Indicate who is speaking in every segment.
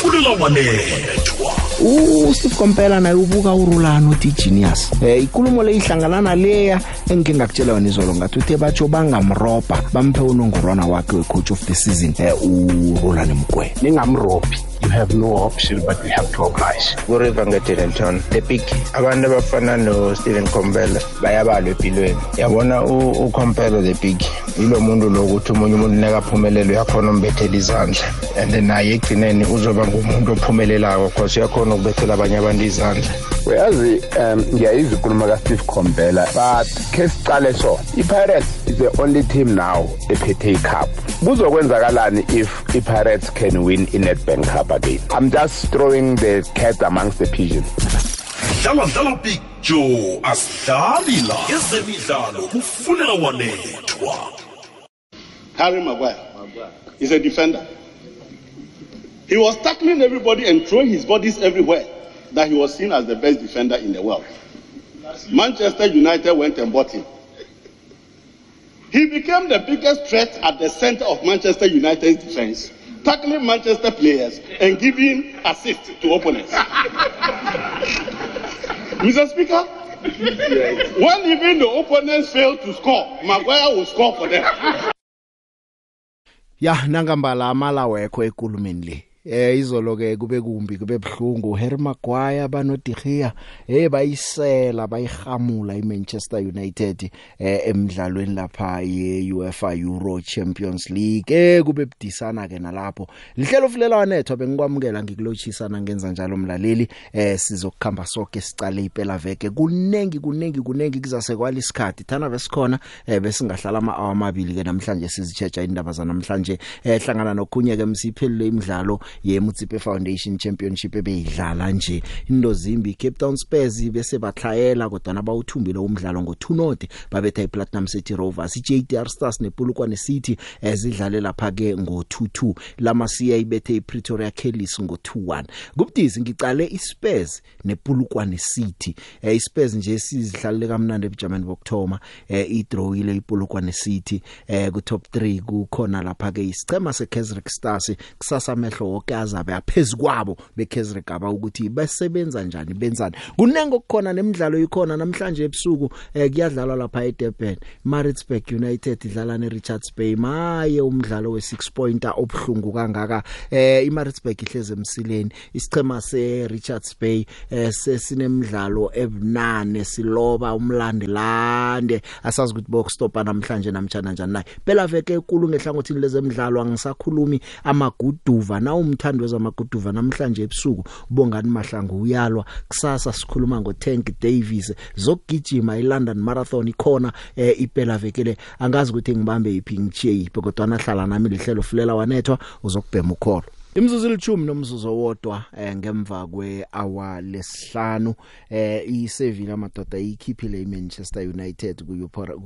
Speaker 1: kufulela wanethwa
Speaker 2: uSteve Kompela naye ubuka urulano uthi genius. Eh ikulumo le ihlangana naleya engike ngakutshela wena izolo ngathi uthe batsho bangamropa bamphe unongorwana wakhe wecoach of the season eh urulane mgwena.
Speaker 3: Ningamrobhi you have no option but we have to oblige.
Speaker 4: Kuriver ngedenton the big abantu abafana no-stephen compela bayabalwa empilweni. Yabona ukhompela the big yilo muntu lo ukuthi omunye umuntu nekaphumelele uyakhona umbethela izandla. And naye ekugcineni uzoba ngumuntu ophumelelako cause uyakhona ukubethela abanye abantu izandla.
Speaker 3: Uyazi um ngiyayizwa ikhuluma ka-steve combela but khe sicale so i-pirates is the only team now ephethe icup. Kuzokwenzakalani if i-pirates can win i-netbank cup again? I'm just throwing the cat amongst the pigeons.
Speaker 1: Dlala dlala big joe. Asidlali la. Ezemidlalo kufulela wanethwa.
Speaker 5: Harry Maguire is a defender. He was tackling everybody and throwing his bodies everywhere that he was seen as the best defender in the world. Manchester United went and bought him. He became the biggest threat at the center of Manchester United's defense, tackling Manchester players and giving assists to opponents. Mr. Speaker, when even the opponents failed to score, Maguire will score for them.
Speaker 2: ya nangambala amala wekho ekulumeni le eh izolo ke kube kumbi kube ebhlungu Harry Maguire banodigia hey bayisela bayihamula iManchester United eh emidlalweni lapha yeUEFA Euro Champions League. Eh kube budisana ke nalapho. Lihlelo fulela wanetho bengikwamukela ngikulotshisana ngenza njalo mlaleli. Eh sizokukhamba sonke sicale iphela veke. Kunengi kunengi kunengi kuzase kwali isikhathi. Thana besikhona eh besingahlala ama hour amabili ke namhlanje sizichecha indaba zanamhlanje. Eh hlangana nokhunye ke msiphelele imidlalo yeMutsipe Foundation Championship ebeyidlala nje. Into zimbi Cape Town Spurs bese bathlayela kodwa nabawuthumbile umdlalo ngo2 note babetha iPlatinum City Rovers iJTR Stars nePulukwane City ezidlale lapha ke ngo22 lamasiya ibethe iPretoria Kellys ngo21 kubudisi ngicale iSpurs nePulukwane City. Eh iSpurs nje sizidlalele kamnandi ebujameni bokthoma eh idrawile iPulukwane City eh ku top 3 kukhona lapha ke isicema seKaizer Stars kusasa mehlo wonke azabe aphezukwabo beKaizer gaba ukuthi basebenza njani benzani. Kunengo kukhona nemidlalo ikhona namhlanje ebusuku eh, kuyadlalwa lapha eDurban. Maritzburg United idlala neRichards Bay. Maye umdlalo we6 pointer obhlungu kangaka. Eh iMaritzburg ihleze emsileni. Isicema seRichards Bay eh, sesinemidlalo ebunane siloba umlandelande. Asazi ukuthi box stopper namhlanje namtjana njani naye. Phela veke enkulu ngehlangothini lezemidlalo angisakhulumi amaguduva. Na umthando wezamaguduva namhlanje ebusuku bongani mahlangu uyalwa. Kusasa sikhuluma ngoTank Davis zokugijima iLondon Marathon ikhona eh, iphela vekele angazi ukuthi ngibambe iphi ngichiye iphi kodwa nahlala nami lihlelo fulela wanethwa uzokubhema ukholo. Imzuzu ilithumi nomzuzu owodwa eh, ngemva kwehour lesihlanu eh iSevilla madoda ikhiphile iManchester United ku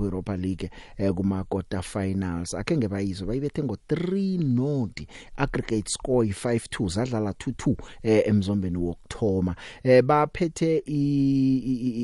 Speaker 2: Europa League eh kuma quarter finals akhe ngebayizwe bayibethe ngo 3 noti aggregate score i5-2 zadlala 2-2 eh emzombeni wokthoma eh baphethe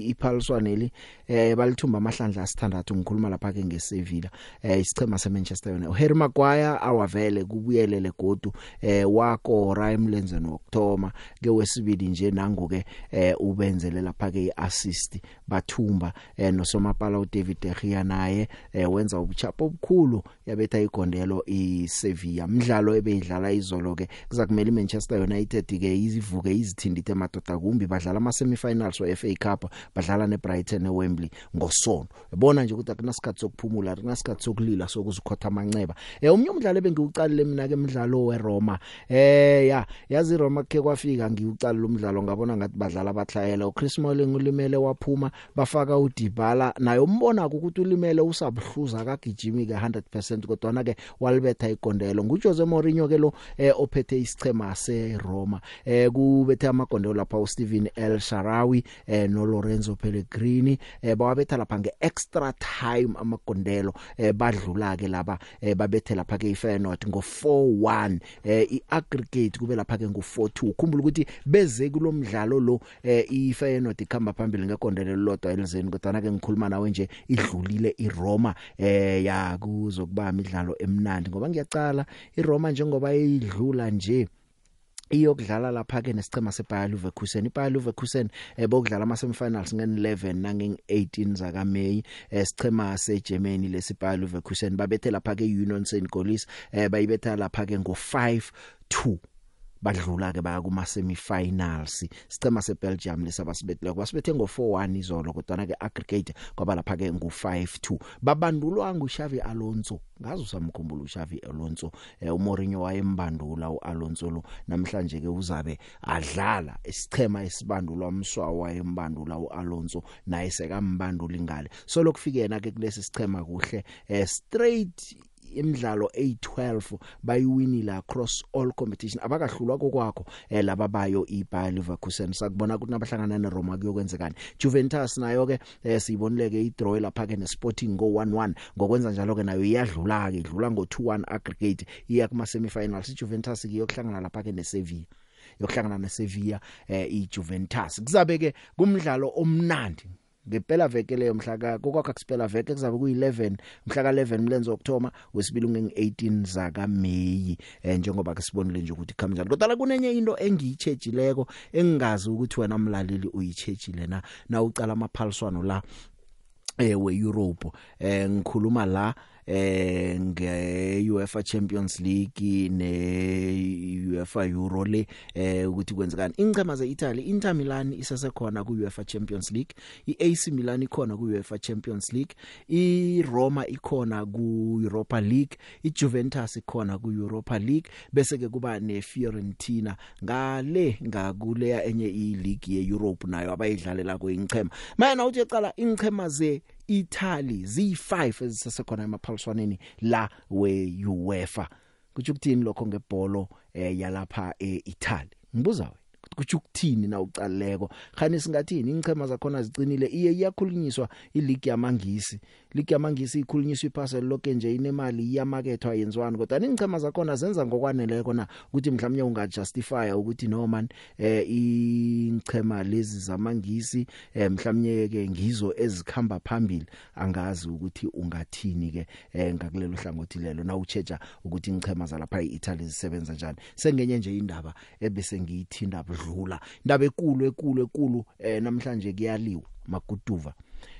Speaker 2: iphaliswane li eh balithumba amahlandla asithandathu ngikhuluma lapha ke ngeSevilla. Eh isichema seManchester United. Harry Maguire awavele kubuyelele godu eh wako Raimlenzen wokthoma ke wesibili nje nangu ke eh ubenzele lapha ke iassist. Bathumba eh nosomapala uDavid De Gea naye eh wenza ubuchapho obukhulu yabetha igondelo iSevilla. Umdlalo ebeyidlala izolo ke kuzakumela iManchester United ke izivuke izithindithe madoda kumbi. Badlala ama semifinals we FA Cup badlala neBrighton eWembley ngosono. Yabona nje ukuthi akunasikhathi sokuphumula akunasikhathi sokulila sokuzikhotha amanceba. Eh umnye umdlalo bengiwucalile mina ke umdlalo weRoma. Eh ya yazi Roma ke kwafika ngiucala lo mdlalo ngabona ngathi badlala bathlayela uChris Smalling ulimele waphuma bafaka uDybala. Naye umbona ukuthi ulimele usabhluza kagijimi ke 100% kodwa na ke walibetha igondelo. nguJose Mourinho ke lo eh, ophethe isichema seRoma. Eh kubethe amagondelo lapha uSteven El Sharawi eh no Lorenzo Pellegrini. eh bawabetha lapha ngeextra time amagondelo eh badlula ke laba eh, babethe lapha ke iFeyenoord ngo 4-1 eh iaggregate kube lapha ke ngo 4-2 ukhumbula ukuthi beze kulomdlalo lo eh, iFeyenoord ikhamba phambili ngekondelo lodwa elizeni kodwa na ke ngikhuluma nawe nje idlulile iRoma. Eh ya kuzokuba imidlalo emnandi ngoba ngiyacala iRoma njengoba idlula nje iyokudlala lapha ke nesicema seBayer Leverkusen. iBayer Leverkusen eh, bokudlala ama semifinals nge11 nange18 zaka May esicema seGermany lesiBayer Leverkusen. Babethe lapha ke Union Saint Gilloise eh, bayibetha lapha ke ngo5 2 badlula ke baya kuma semifinals sicema seBelgium lesabasibethile kwasibethe ngo4-1 izolo kodwa ke aggregate kwaba lapha ke ngu5-2 babandulwa nguXavi Alonso ngazi usamkhumbula uXavi Alonso eh, uMourinho wayembandula uAlonso lo. Namhlanje ke uzabe adlala isichema esibandulwa umswa wayembandula uAlonso naye sekambandula ingale so lokufike yena ke kulesi sichema kuhle eh, straight imidlalo a12 bayiwinile across all competition. Abakahlulwa kokwakho eh laba bayo iBayer Leverkusen. Sakubona ukuthi nabahlangana neRoma kuyokwenzekani. Juventus nayo ke eh, siyibonileke idraw lapha ke neSporting go 1-1 ngokwenza njalo ke nayo iyadlula ke idlula ngo 2-1 aggregate iya kuma semifinals iJuventus iyokuhlangana lapha ke neSevilla yokuhlangana neSevilla eh iJuventus. Kuzabe ke kumdlalo omnandi. Ngempela veke leyo mhla ka kokwakho kusipela veke kuzabe ku11 mhla ka11 mlenzo October wesibili nge18 zaka May eh njengoba ke sibonile nje ukuthi khama njalo. Kodwa kunenye into engiyitshejileko engingazi ukuthi wena mlaleli uyitshejile na na ucala amaphaliswano la eh we Europe eh ngikhuluma la eh nge UEFA Champions League ne UEFA Euro le eh ukuthi kwenzekani. Ingcema zeItaly Inter Milan isasekhona ku UEFA Champions League iAC Milan ikhona ku UEFA Champions League iRoma ikhona ku Europa League iJuventus ikhona ku Europa League bese ke kuba neFiorentina. Ngale ngakuleya enye ileague yeEurope nayo abayidlalela ko ingchema mana uthi yaqala ingchema ze Italy zi5 ezisesekhona emaphaliswaneni la we UEFA kuthi ukuthini lokho ngebholo eh yalapha eItaly ngibuza wena. Kuthi ukuthini na ucaleko? Khani singathini ingchema zakhona zicinile iye iyakhulunyiswa ileague yamangisi. League yamangisi ikhulunyiswa iphasel lonke nje inemali iyamakethwa yenziwani. Kodwa ingchema zakhona zenza ngokwaneleko na ukuthi mhlawumnye ungajustify ukuthi no man eh ingchema lezi zamangisi eh, mhlawumnye ke ngizo ezikhamba phambili. Angazi ukuthi ungathini ke eh, ngakulelo hlangothi lelo. Na uchecha ukuthi ingchema zalapha eItaly zisebenza njani? Sengenye nje indaba ebese ngiyithinda budlula indaba ekulu ekulu ekulu eh, namhlanje kuyaliwa maguduva.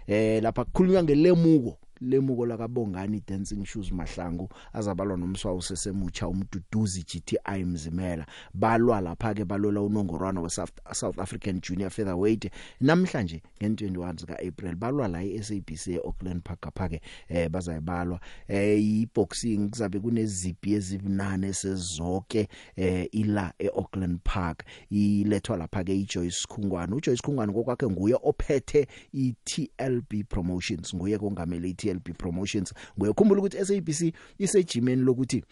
Speaker 2: Eh lapha kukhulunywa ngelemuko. Lemuko lakabongani dancing shoes mahlangu azabalwa nomswa usesemucha umduduzi GTI mzimela. Balwa lapha ke balola unongorwana we South, South African Junior Featherweight. Namhlanje nge21 zika April balwa la eSABC eAuckland Park apha ke eh bazayibalwa eh iboxing kuzabe kunezipi ezibunane sezoke eh ila eAuckland Park. Ilethwa lapha ke iJoyce Khungwane. uJoyce Khungwane kokwakhe nguye ophethe iTLB Promotions nguye kongamele iTLB Promotions. Nguye khumbula ukuthi SABC isejimeni lokuthi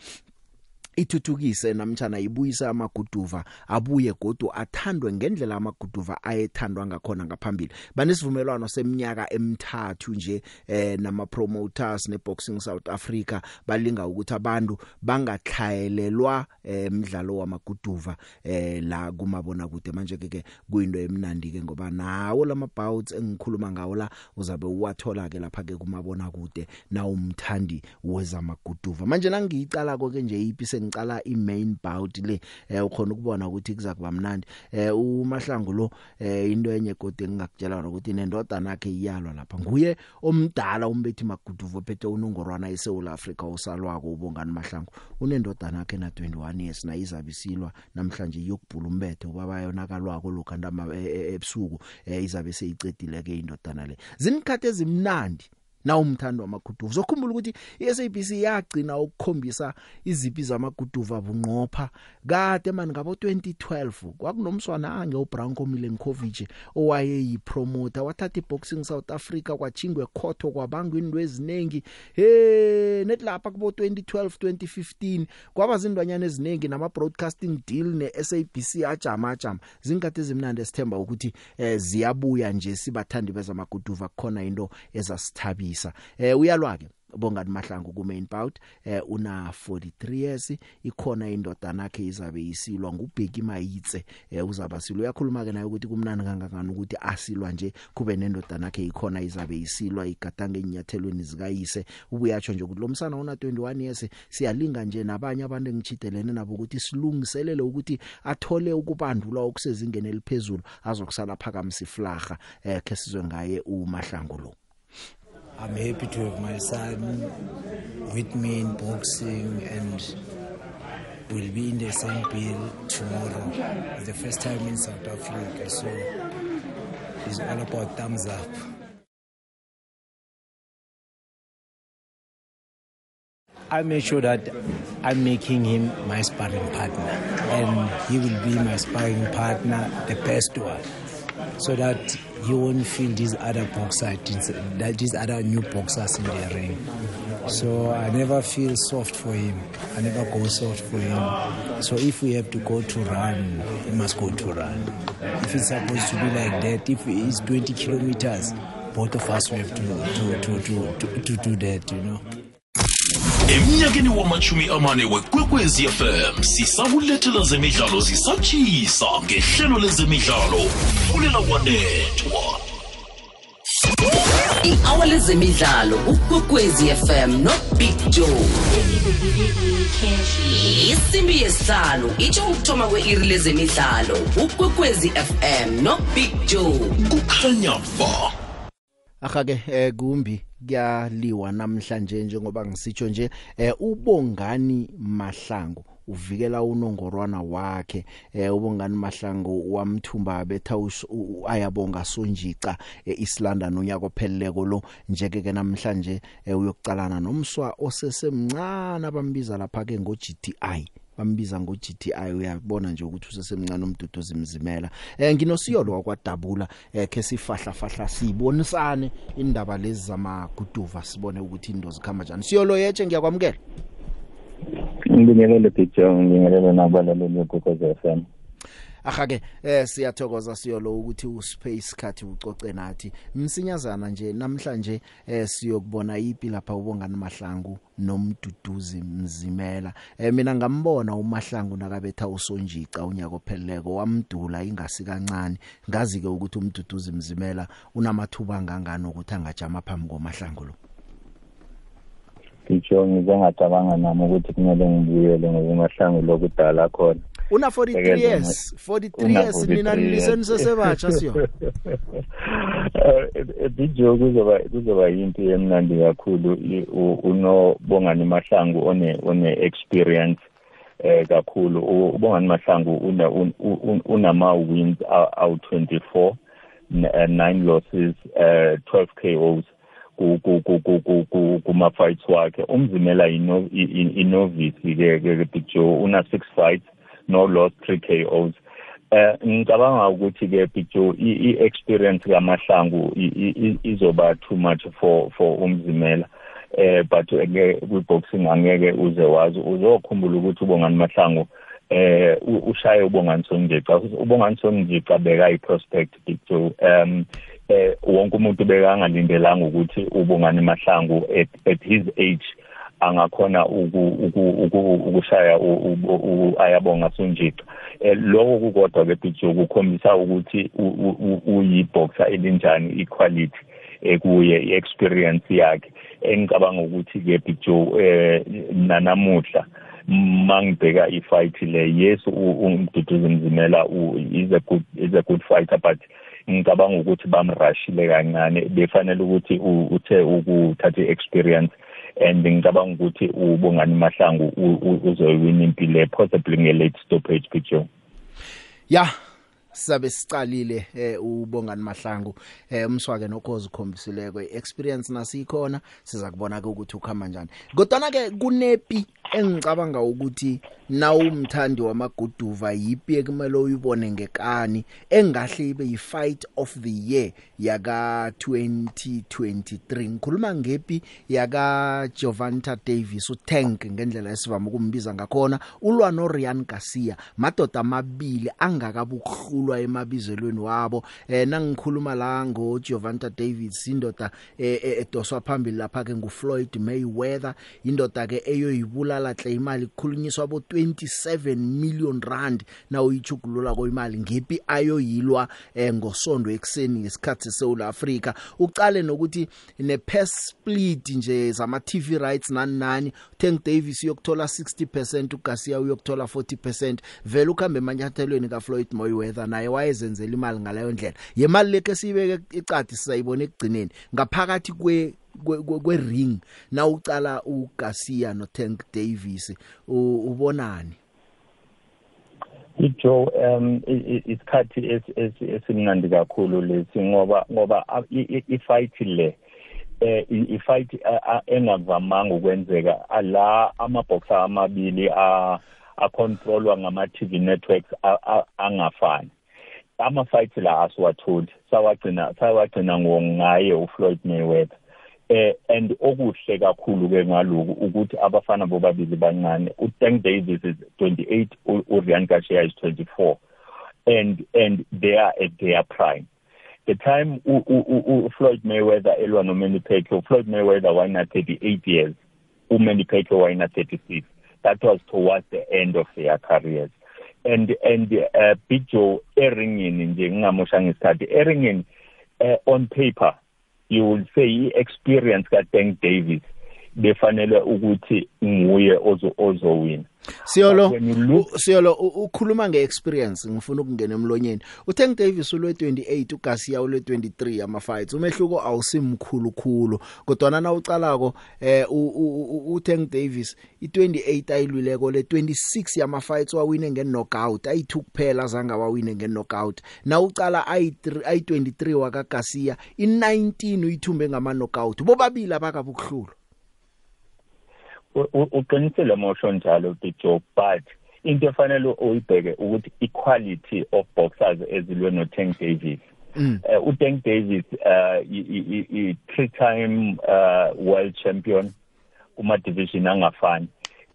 Speaker 2: ithuthukise namtjana ibuyisa amaguduva abuye godu athandwe ngendlela amaguduva ayethandwa ngakhona ngaphambili. Banesivumelwano seminyaka emithathu nje eh nama promoters neBoxing South Africa balinga ukuthi abantu bangakhayelelwa emidlalo eh, wamaguduva eh la kumabona kude manje ke kuyinto emnandi ke ngoba nawo lamabouts engikhuluma ngawo la uzabe uwathola ke lapha ke kumabona kude na umthandi wezamaguduva. Manje nangiyicala konke nje iphi ngicala imain bout le eh ukhona ukubona ukuthi kuzakuba mnandi. Eh umahlangu lo eh into enye gode engingakutshela ukuthi nendoda nakhe iyalwa lapha. Nguye omdala umbethi maguduvo phethe unongorwana eSouth Africa usalwako ubongani mahlangu. Unendoda nakhe na 21 years na izabisilwa namhlanje yokubhula umbethe ubaba yonakalwako lokho ndama ebusuku eh izabe seyicedile ke indodana le. Zinikhathi ezimnandi. Na umthando wamaguduva. Zokhumbula ukuthi iSABC yagcina ukukhombisa izipi zamaguduva bunqopha. Kade manje ngabo 2012 kwakunomswana ange uBranko Milenkovic owaye yipromoter wathatha iboxing South Africa kwachingwe khotho kwabanga indwe ezinengi. He net lapha kubo 2012 2015 kwaba zindwanyana ezinengi nama broadcasting deal neSABC ajama ajama. Zinkathe ezimnandi esithemba ukuthi eh, ziyabuya nje sibathandi bezamaguduva. Khona into ezasithabisa. Eh uyalwa ke bongani mahlangu ku main bout eh una 43 years ikhona indodana yakhe izabe isilwa ngubheki mayitse. Eh uzaba silwa. Uyakhuluma ke naye ukuthi kumnani kangangani ukuthi asilwa nje kube nendodana yakhe ikhona izabe isilwa igadange enyathelweni zikayise. Ubuyatsho nje ukuthi lo msana una 21 years siyalinga nje nabanye abantu engichidelene nabo ukuthi silungiselele ukuthi athole ukubandula okusezingeni eliphezulu azokusala phakamisa iflaga eh ke sizwe ngaye umahlangu lo.
Speaker 6: I'm happy to have my son with me in boxing and we'll be in the same bill tomorrow. It's the first time in South Africa, so it's all about thumbs up. I make sure that I'm making him my sparring partner and he will be my sparring partner, the best one, so that he won't feel these other boxers, that these other new boxers in the ring. So I never feel soft for him. I never go soft for him. So if we have to go to run, he must go to run. If it's supposed to be like that, if it's 20 kilometers, both of us we have to to to to to, to do that, you know.
Speaker 1: Emnyakeni wamachumi amane wekwekwezi fm sisakulethela zemidlalo zisatshisa ngehlelo lezemidlalo fulela wanethwa
Speaker 7: i-hour lezemidlalo ukwekwezi fm nobig joe. Isimbi yesihlanu itsho ukuthoma kwe-iri lezemidlalo ukwekwezi fm nobig joe.
Speaker 1: Kukhanya ba.
Speaker 2: Akake eh kumbi kuyaliwa namhlanje njengoba ngisitsho nje eh ubongani mahlangu uvikela unongorwana wakhe. Eh ubongani mahlangu wamthumba betha ayabonga sonjica eIslanda nonyaka opheleleko lo. Njeke ke namhlanje eh, uyokucalana nomswa osesemncane abambiza lapha ke ngo GTI bambiza ngo GTI uyabona nje ukuthi usesemncane umduduzi mzimela eh nginosiyolo wakwadabula eh ke sifahla fahla sibonisane indaba lezi zamaguduva sibone ukuthi into zikhamba njani. Siyolo yeche ngiyakwamukela.
Speaker 8: Ngibingelele picture ngibingelele nabalaleli bekokoza FM
Speaker 2: Ahake eh siyathokoza siyolo ukuthi uspace isikhathi ucoce nathi. Msinyazana nje namhlanje eh siyokubona ipi lapha ubongani mahlangu nomduduzi mzimela. Eh mina ngambona umahlangu nakabetha usonjica unyaka opheleleko wamdula ingasi kancane. Ngazi ke ukuthi umduduzi mzimela unamathuba angangani ukuthi angajama phambi komahlangu lo?
Speaker 8: Ngitsho ngize ngacabanga nami ukuthi kumele ngibuyele ngoba umahlangu lokudala khona.
Speaker 2: Una 43 years. 43 years nina niliseni sesebatsha siyo?
Speaker 8: Video kuzoba kuzoba into emnandi kakhulu. Unobongani mahlangu one one experience eh kakhulu. Ubongani mahlangu una unama wins aw 24 9 losses uh 12 KOs kuma fights wakhe. Umzimela inovice ke ke picture una 6 fights. No loss 3 KOs eh ngicabanga ukuthi ke picture i experience kamahlangu izoba too much for for umzimela. Eh but ke ku boxing angeke uze wazi uzokhumbula ukuthi ubongani mahlangu eh ushaye ubongani sonjica ubongani sonjica beka i prospect picture um eh wonke umuntu bekangalindelanga ukuthi ubongani mahlangu at, at his age. Angakhona ukushaya ayabonga sonjica lokho kukodwa ke picture kukhombisa ukuthi uyiboxer elinjani equality ekuye iexperience yakhe. Engicabanga ukuthi ke picture eh nanamuhla mangibheka ifight le yes umduduzi mzimela is a good is a good fighter but ngicabanga ukuthi bamrashile kancane. Befanele ukuthi uthe ukuthatha experience and ngicabanga ukuthi ubongani mahlangu uzoyiwina impilo possibly nge late stoppage picture
Speaker 2: ya sabe sicalile eh ubongani mahlangu. Eh umswake nokhozi khombisileyo experience nasikhona. Siza kubona ke ukuthi ukhamba kanjani kodwa ke kunepi engicabanga ukuthi nawumthandi wamaguduva yipi ekumele uyibone ngekani engahle ibe yifight of the year yaka 2023 ngikhuluma ngepi yaka Jovanta Davis utank ngendlela esivama ukumbiza ngakhona ulwa no Ryan Garcia madoda amabili angakabukhulu kukhululwa emabizelweni wabo. Eh nangikhuluma la ngo Giovanna Davis indoda edoswa phambili lapha ke ngu Floyd Mayweather. Indoda ke eyoyibulala hle imali kukhulunyiswa bo 27 million rand na uyichugulula koimali ngepi ayoyilwa eh, ngosonto ekseni ngesikhathi seSouth Africa uqale nokuthi ne past split nje zama TV rights nani nani Tank Davis uyokuthola 60% uGarcia uyokuthola 40% vele ukhambe emanyathelweni kaFloyd Mayweather naye wayezenzela imali ngaleyo ndlela. Yemali lekhe sibeke icadi sisayibona ekugcineni. Ngaphakathi kwe kwe ring na ucala uGarcia no Tank Davis ubonani?
Speaker 8: Ijo um isikhathi esimnandi kakhulu lesi ngoba ngoba ifight le eh ifight engavamanga ukwenzeka ala amaboxer amabili a acontrolwa ngama TV networks angafani. Ama fight la asiwatholi sawagcina sawagcina ngaye uFloyd Mayweather. Eh and okuhle kakhulu ke ngaloku ukuthi abafana bobabili bancane uTank Davis is 28 uRian Garcia is 24 and and they are at their prime. The time u, u, u, Floyd Mayweather elwa no Manny Pacquiao Floyd Mayweather wayena 38 years uManny Pacquiao wayena 36 that was towards the end of their careers. And and uh, Big Joe eringini nje ngingamoshanga isikhathi eringini uh, on paper you will say experience ka Tank Davis. Befanele ukuthi nguye ozo ozowina.
Speaker 2: Siyolo siyolo ukhuluma ngeexperience ngifuna ukungena emlonyeni. uTank Davis ulwe 28 uGarcia ulwe 23 ama fights umehluko awusimkhulu khulu kodwa na ucalako eh uTank Davis i28 ayilwileko le 26 yama fights wawine nge knockout ayi2 kuphela zanga wawine nge knockout na ucala ayi3 ayi23 waka Garcia i19 uyithumbe ngama knockout bobabili abakabukhulu
Speaker 8: uqinisile mosho njalo Joe but into efanele uyibheke ukuthi equality of boxers ezilwe no Tank Davis mm. uh, u Tank Davis uh i three time uh world champion kuma division angafani.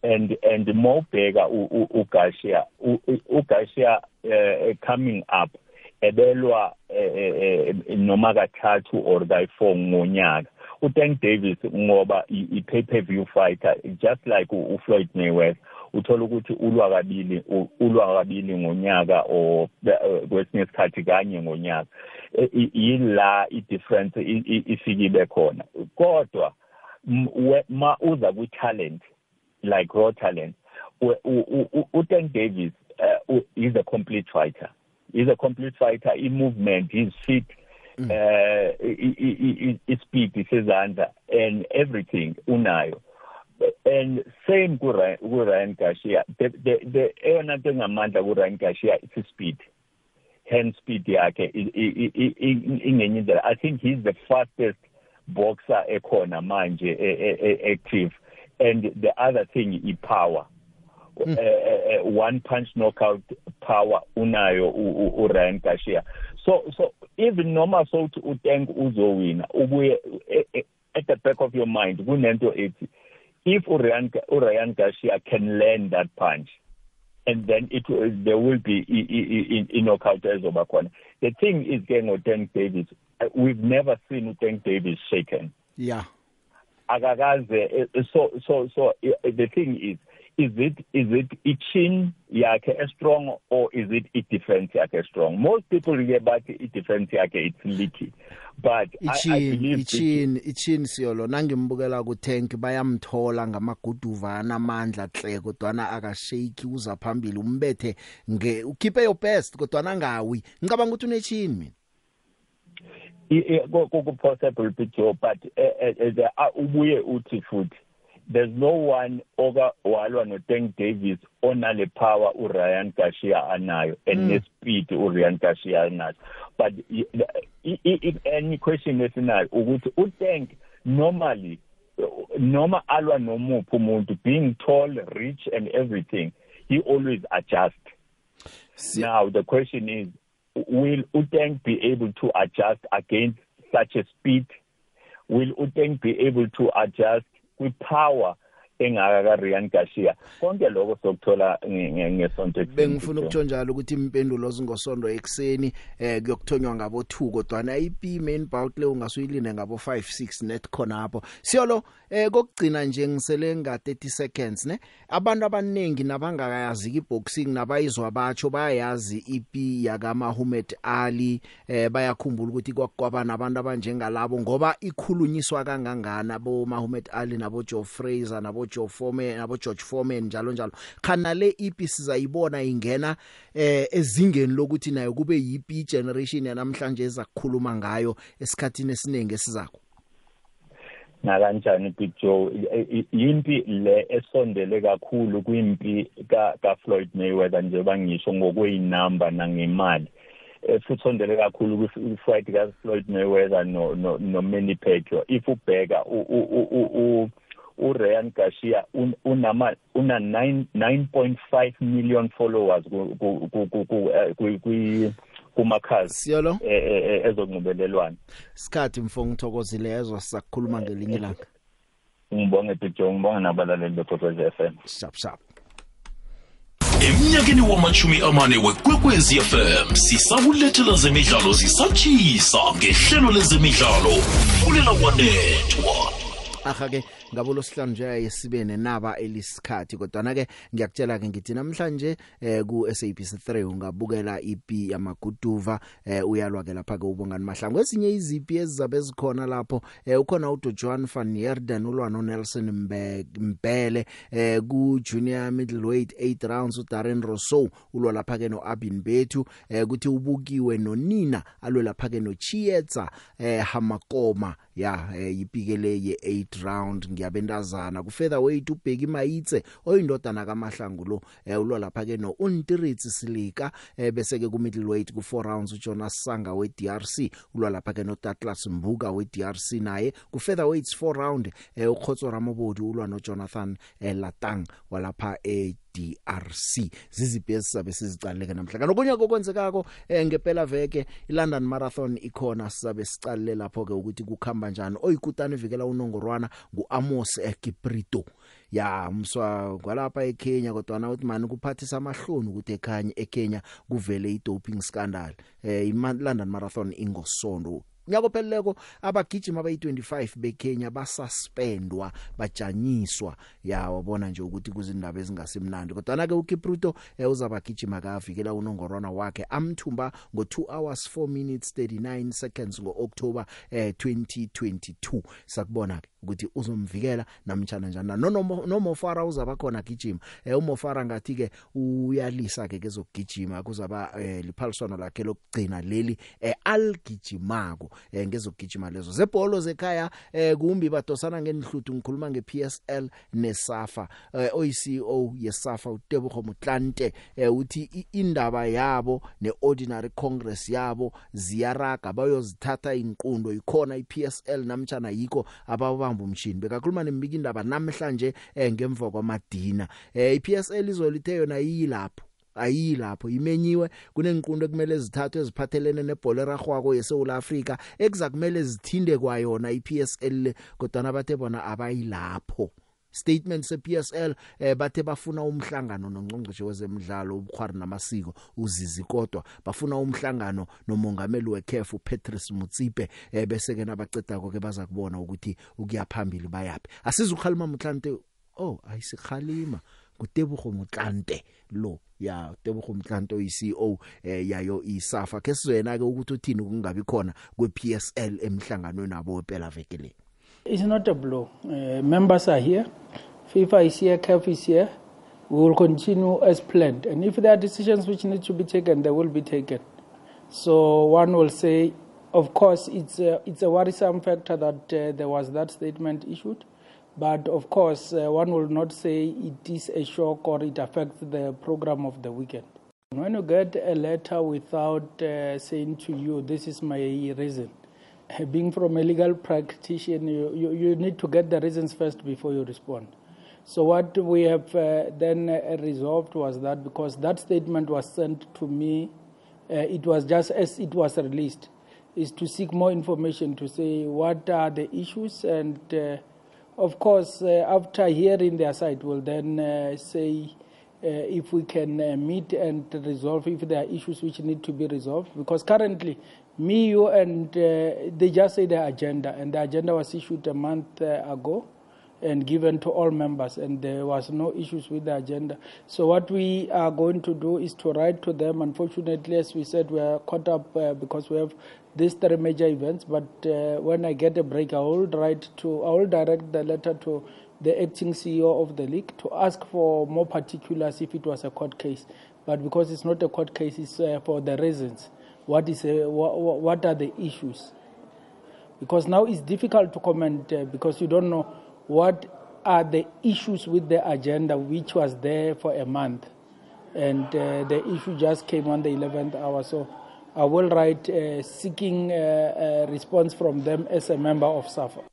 Speaker 8: And and mawubheka uGarcia uGarcia uh, coming up ebelwa noma kathathu or kayi4 ngonyaka. uTank Davis ngoba i-pay per view fighter just like uFloyd Mayweather uthola ukuthi ulwa kabili ulwa kabili ngonyaka o kwesinye isikhathi kanye ngonyaka. Yila i-difference ifikile khona. Kodwa ma uza ku talent like raw talent uTank Davis is a complete fighter. He's a complete fighter. I movement his feet Uh ispeed sezandla and everything unayo. And same ku Ryan Garcia the the, eyona nto engamandla ku Ryan Garcia is speed hand speed yakhe ingenye indlela. I think he's the fastest boxer ekhona manje active. And the other thing i power mm. uh, uh, one punch knockout power unayo uRyan Garcia. So so even noma sothi uTank uzowina ubuye e, e, at the back of your mind kunento ethi if uRyan uRyan Garcia can land that punch and then it there will be in in knockout ezoba khona. The thing is ke ngoTank Davis uh, we've never seen uTank Davis shaken.
Speaker 2: Yeah.
Speaker 8: Akakaze so so so the thing is is it is it i-chin yakhe strong or is it i-defense yakhe strong most people ke bathi i-defense yakhe it's leaky but
Speaker 2: I, I believe i-chin i-chin siyolo. Nangimbukela ku tank bayamthola ngamaguduva anamandla hle kodwana akashake uza phambili umbethe nge ukhiphe your best kodwana ngawi. Ngicabanga ukuthi une-chin mina.
Speaker 8: Ku possible picture but ubuye uthi futhi there's no one oka walwa no Tank Davis onale power uRyan Garcia anayo and mm. nespeed uRyan Garcia anayo but if any question esinayo ukuthi uTank normally noma alwa nomuphi umuntu being tall rich and everything he always adjust See. now the question is will uTank be able to adjust against such a speed will uTank be able to adjust kwipower engaka kaRian Garcia. Konke lokho sokuthola ngesonto ekuseni
Speaker 2: bengifuna ukutsho njalo ukuthi impendulo zingosondo ekseni eh kuyokuthonywa ngabo 2 kodwa na IP main bout le ungasuyilinde ngabo 5 6 net khona lapho siyolo eh kokugcina nje ngisele nga 30 seconds ne? Abantu abanengi nabangakayazi iboxing nabayizwa batsho bayayazi IP yaka Muhammad Ali eh bayakhumbula ukuthi kwakwaba nabantu abanjengalabo ngoba ikhulunyiswa kangangana bo Muhammad Ali nabo Joe Fraser nabo Joe Foreman nabo George Foreman njalo njalo. Khana le EP sizayibona ingena eh ezingeni lokuthi nayo kube yipi generation yanamhlanje ezakukhuluma ngayo esikhatini esiningi esizakho
Speaker 8: na kanjani Big Joe? Yimpi le esondele kakhulu kwimpi ka ka Floyd Mayweather nje bangisho ngokweinamba nangemali. Futhondele kakhulu ku fight ka Floyd Mayweather no no, no Manny Pacquiao. If ubheka u, u, u, u uRyan Garcia unama una 9.5 million followers ku ku ku ku kumakhazi
Speaker 2: siyolo?
Speaker 8: ezonqubelelwana
Speaker 2: sikhathi mfo ngithokozile ezwa sisakhuluma ngelinye ilanga.
Speaker 8: Ngibonge Pijo ngibonga nabalaleli beProphets FM
Speaker 2: shap shap.
Speaker 1: Emnyakeni wamachumi amane wekwekwezi FM sisakulethela zemidlalo zisatshisa ngehlelo lezemidlalo fulela wanethwa
Speaker 2: aha ke ngabo losihlanu nje yesibe nenaba elisikhathi kodwa na ke ngiyakutshela ke ngithi namhlanje eh ku SABC 3 ungabukela IP yamaguduva eh uyalwa ke lapha ke ubongani mahlangu. Ezinye izipi ezizabe zikhona lapho eh ukhona uDo Joan van Heerden ulwa no Nelson Mbele eh ku junior middleweight 8 rounds uDarren Rousseau ulwa lapha ke no Abin Bethu eh kuthi ubukiwe nonina alwe lapha ke no Chietsa eh Hamakoma ya eh, yipikele ye 8 round ngiyabentazana ku featherweight ubheki mayitse oyindodana kaMahlangu lo eh, ulwa lapha ke no Untiritsi Silika eh, bese ke ku middleweight ku 4 rounds uJonas Sanga we DRC ulwa lapha ke no Douglas Mbuka we DRC naye. Ku featherweights 4 round eh, uKhotso Ramobodi ulwa no Jonathan eh, Latang walapha eh, DRC zizibhesi sabe sizicaleke namhla kanokunya kokwenzekako eh, ngempela veke iLondon Marathon ikhona sizabe sicalile lapho ke ukuthi kukhamba njani. Oyikutani vikela unongorwana nguAmos eKiprito ya mswa kwalapha eKenya kodwa na uthi mani kuphathisa amahloni ukuthi ekhanye eKenya kuvele idoping scandal. Eh iLondon Marathon ingosondo. Nyako pheleleko abagijima abayi25 beKenya basuspendwa bajanyiswa. Ya wabona nje ukuthi kuzindaba ezingasimnandi. Kodwa na ke uKipruto eh, uzabagijima kavikela unongorwana wakhe amthumba ngo2 hours 4 minutes 39 seconds ngoOctober eh, 2022 sakubona ke ukuthi uzomvikela namtjana njani. Nonomo nomofara uzaba khona gijima. Eh, umofara ngathi ke uyalisa ke kezokugijima kuzaba eh, liphaliswano lakhe lokugcina leli eh, algijimako eh, ngezokugijima lezo. Zebholo zekhaya eh, kumbi badosana ngenhluthu ngikhuluma ngePSL neSafa. Eh, OECO yeSafa uTebogo Mutlante eh, uthi indaba yabo neordinary congress yabo ziyaraga bayozithatha inqundo ikhona iPSL namtjana yiko ababamba umshini bekakhuluma nembiki indaba namhlanje eh, ngemva kwamadina. Eh, iPSL izolithe yona yilapho ayilapho imenyiwe. Kunenqindo ekumele zithathwe eziphathelene nebhola eragwako yeSouth Africa ekuzakumele zithinde kwayona iPSL kodwa nabathe bona abayilapho. Statement sePSL eh bathe bafuna umhlangano nongcongcoshe wezemidlalo ubukhwari namasiko uzizi kodwa. Bafuna umhlangano nomongameli weCAF uPatrice Mutsipe eh bese ke nabaceda ke baza kubona ukuthi ukuyaphambili bayapi asizukhalima mutlante oh ayisikhalima kutebogo mutlante lo ya tebogo mhlanto iCEO eh yayo iSafa. Ke sizwena ke ukuthi uthini kungabi khona kwePSL emhlanganweni nabo phela veke le?
Speaker 9: It's not a blow. Uh, members are here. FIFA is here. CAF is here. We will continue as planned. And if there are decisions which need to be taken, they will be taken. So one will say, of course, it's a, it's a worrisome factor that uh, there was that statement issued. But of course, uh, one will not say it is a shock or it affects the program of the weekend. When you get a letter without uh, saying to you, this is my reason, being from a legal practitioner, you, you, you, need to get the reasons first before you respond. So, what we have uh, then uh, resolved was that because that statement was sent to me, uh, it was just as it was released, is to seek more information to say what are the issues and of course, uh, after hearing their side, we'll then uh, say uh, if we can uh, meet and resolve if there are issues which need to be resolved. Because currently, me, you, and uh, they just say the agenda, and the agenda was issued a month uh, ago and given to all members, and there was no issues with the agenda. So what we are going to do is to write to them. Unfortunately, as we said, we are caught up uh, because we have these three major events. But uh, when I get a break, I will write to, I will direct the letter to the acting CEO of the league to ask for more particulars if it was a court case. But because it's not a court case, it's uh, for the reasons. What is a, what, what are the issues? Because now it's difficult to comment uh, because you don't know what are the issues with the agenda, which was there for a month, and uh, the issue just came on the 11th hour. So I will write uh, seeking uh, a response from them as a member of SAFA.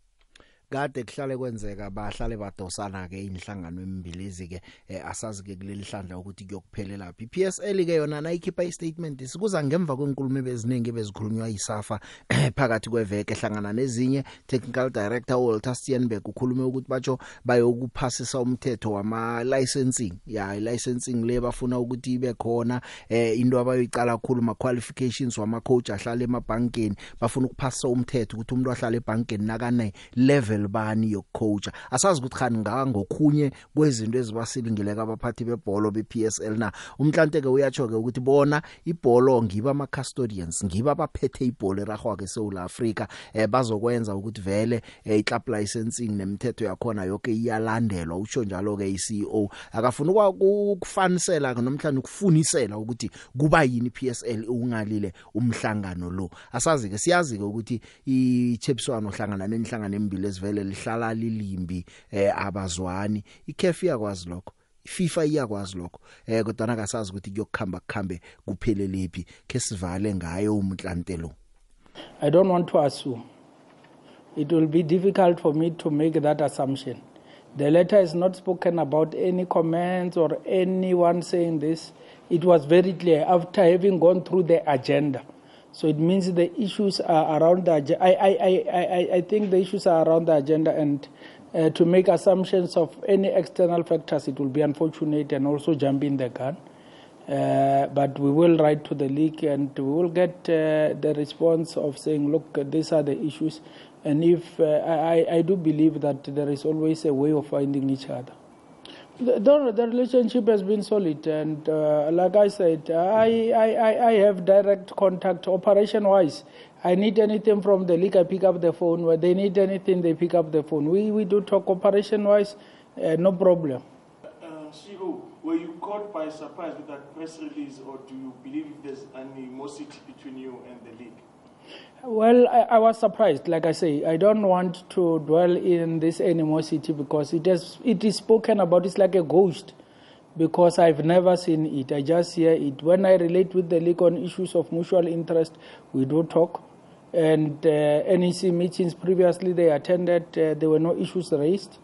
Speaker 2: Kade kuhlale kwenzeka bahlale badosana ke inhlangano embilezi ke eh, asazi ke kuleli hlandla ukuthi kuyokuphelela phi. PSL ke yona nayikhipha istatement sikuza ngemva kwenkulumo beziningi bezikhulunywa yisafa phakathi kweveke hlangana nezinye. Technical director Walter Steenberg ukhulume ukuthi batsho bayokuphasisa umthetho wama licensing ya licensing le bafuna ukuthi ibe khona eh into abayoyicala kakhulu ma qualifications wama coach ahlala emabhankeni. Bafuna ukuphasisa umthetho ukuthi umuntu ahlala ebhankeni nakane level bani yokucoacha asazi ukuthi khani ngaka ngokhunye kwezinto ezibasilingileka abaphathi bebhola bePSL na umhlante ke uyatsho ke ukuthi bona ibhola ngiba ama custodians ngiba abaphethe ibhola eragwa ke eSouth Africa eh bazokwenza ukuthi vele eh, iclub licensing nemithetho yakhona yonke iyalandelwa usho njalo ke iCEO akafuna ukufanisela nomhlanje ukufunisela ukuthi kuba yini PSL ungalile umhlangano lo. Asazi ke siyazi ke ukuthi ichepswano hlangana nenhlangano emibili ezivele lihlala lilimbi eh abazwani ikhefi yakwazi lokho FIFA iyakwazi lokho eh kodwa nakasazi ukuthi kuyokukhamba kukhambe kuphelelepi ke sivale ngayo umnhlante lo
Speaker 9: I don't want to assume. It will be difficult for me to make that assumption. The letter is not spoken about any comments or anyone saying this. It was very clear after having gone through the agenda. So it means the issues are around the agenda. I, I, I, I, I think the issues are around the agenda, and uh, to make assumptions of any external factors, it will be unfortunate and also jumping the gun. Uh, but we will write to the league and we will get uh, the response of saying, look, these are the issues. And if uh, I, I do believe that there is always a way of finding each other. The, the, relationship has been solid, and uh, like I said, I, I, I have direct contact operation wise. I need anything from the league, I pick up the phone. When they need anything, they pick up the phone. We, we do talk operation wise, uh, no problem.
Speaker 10: Uh, Shiho, were you caught by surprise with that press release, or do you believe there's animosity between you and the league?
Speaker 9: Well, I, I was surprised. Like I say, I don't want to dwell in this animosity because it has it is spoken about. It's like a ghost because I've never seen it. I just hear it. When I relate with the league on issues of mutual interest, we do talk. And uh, NEC meetings previously they attended, uh, there were no issues raised.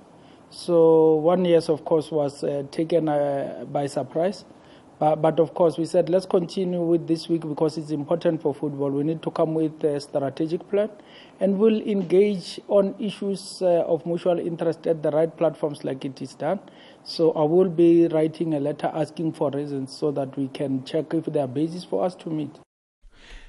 Speaker 9: So one yes, of course, was uh, taken uh, by surprise. But, but of course, we said let's continue with this week because it's important for football. We need to come with a strategic plan, and we'll engage on issues uh, of mutual interest at the right platforms like it is done. So I will be writing a letter asking for reasons so that we can check if there are basis for us to meet.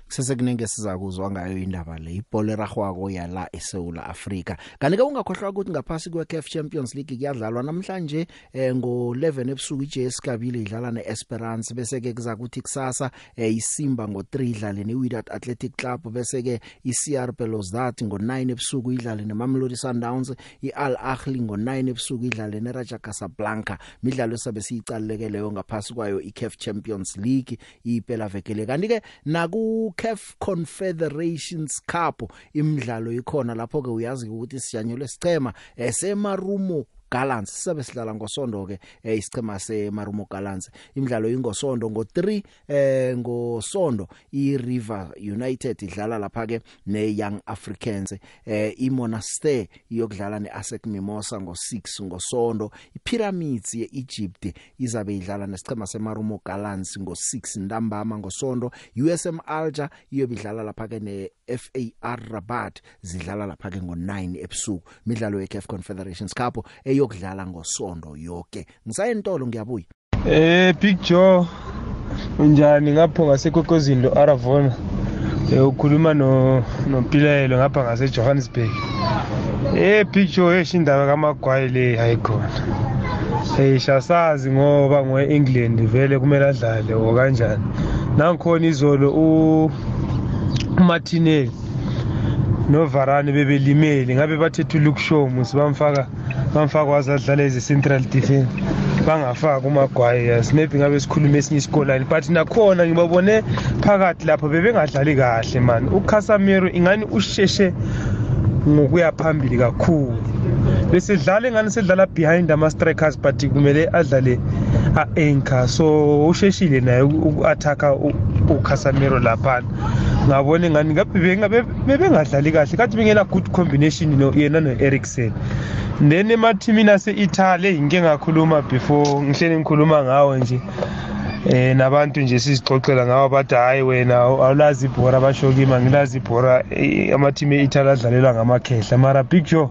Speaker 2: Sesekuningi sizakuzwa ngayo indaba le. Ibhola eragwako yala eSouth Africa kanike ungakhohlwa ukuthi ngaphasi kweCAF Champions League kuyadlalwa namhlanje eh, ngo11 ebusuku iJS Kabile idlala neEsperance. Bese ke kuza kuthi kusasa eh, iSimba ngo3 idlale neWydad Athletic Club. Bese ke iCR Belouizdad ngo9 ebusuku idlale neMamelodi Sundowns. iAl Ahly ngo9 ebusuku idlale neRaja Casablanca. Midlalo esabe siyicaleke leyo ngaphasi kwayo iCAF Champions League iphela vekele kanti ke naku CAF Confederations Cup imidlalo ikhona lapho ke uyazi ukuthi sijanyelwe sichema esemarumo Gallants sisabe sidlala ngosondo ke eh, isichema seMarumo Gallants imidlalo ingosondo ngo3 eh ngosondo iRiver United idlala lapha ke neYoung Africans. Eh iMonaster iyokudlala neASEC Mimosa ngo6 ngosondo. iPyramids yeEgypt izabe idlala nesichema seMarumo Gallants ngo6 ntambama ngosondo. USM Alger iyobidlala lapha ke neFAR Rabat zidlala lapha ke ngo9 ebusuku imidlalo yeCAF Confederations Cup eyokudlala ngosondo yonke ngisayentolo ngiyabuya.
Speaker 11: Eh Big Joe unjani ngapho ngasekwekozindo Aravona eh ukhuluma no nompilelo ngapha ngase Johannesburg Eh Big Joe eshindaba kaMagwayi le hayikhona Hey shasazi ngoba ngwe England vele kumele adlale o kanjani. Nangikhona izolo u Martinelli novarane bebelimele. Ngabe bathethe uLuke Shaw musibamfaka bamfaka wazadlala eze central defense bangafaka umagwayi yes maybe ngabe sikhuluma esinye isikolani. But nakhona ngibabone phakathi lapho bebengadlali kahle man. uCasemiro ingani usheshe ngokuya phambili kakhulu. Bese dlala engani sedlala behind ama strikers but kumele adlale a-anchor. So usheshile naye uku-attack-a uCasemiro laphana. Ngabona ngani ngabe bebengadlali kahle? Kathi bengela good combination no yena no-Eriksen. Then emathimini ase-Italy ngike ngakhuluma before ngihlele ngikhuluma ngawo nje eh nabantu nje sizixoxela ngawo bathi hayi wena awulazi ibhora basho kimi angilazi ibhora amathimi e-Italy adlalelwa ngamakhehla. Mara Big Joe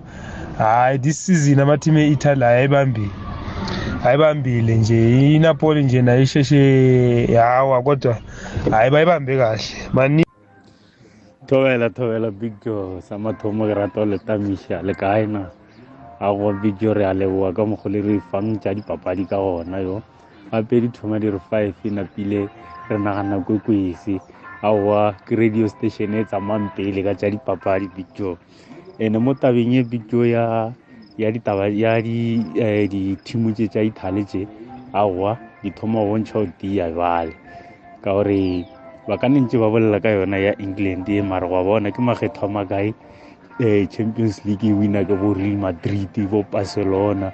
Speaker 11: hayi this season amathimi e-Italy ayibambile ayibambile nje iNapoli nje nayo isheshe yawa kodwa hayi bayibambe kahle. Mani
Speaker 12: thobela thobela big joe sa mathomo ke rata o letamiša le kae na? A go big joe re a leboa ka mokgo le re fang tša dipapadi ka gona yo. Gape dithoma di re five napile re nagana kwekwese aowa ke radio station e tsamayng pele ka tša dipapadi big joe ande mo tabeng ye big joe ya ya ditaba ya di eh, dithimu tše tša ithale tše aowa di thoma go bontšha o tia bale ka gore ba ka ntse ba bolela ka yona ya england e mare gwa bona ke makgetho a makae? Um champions league e winner ke bo real madrid bo barcelona.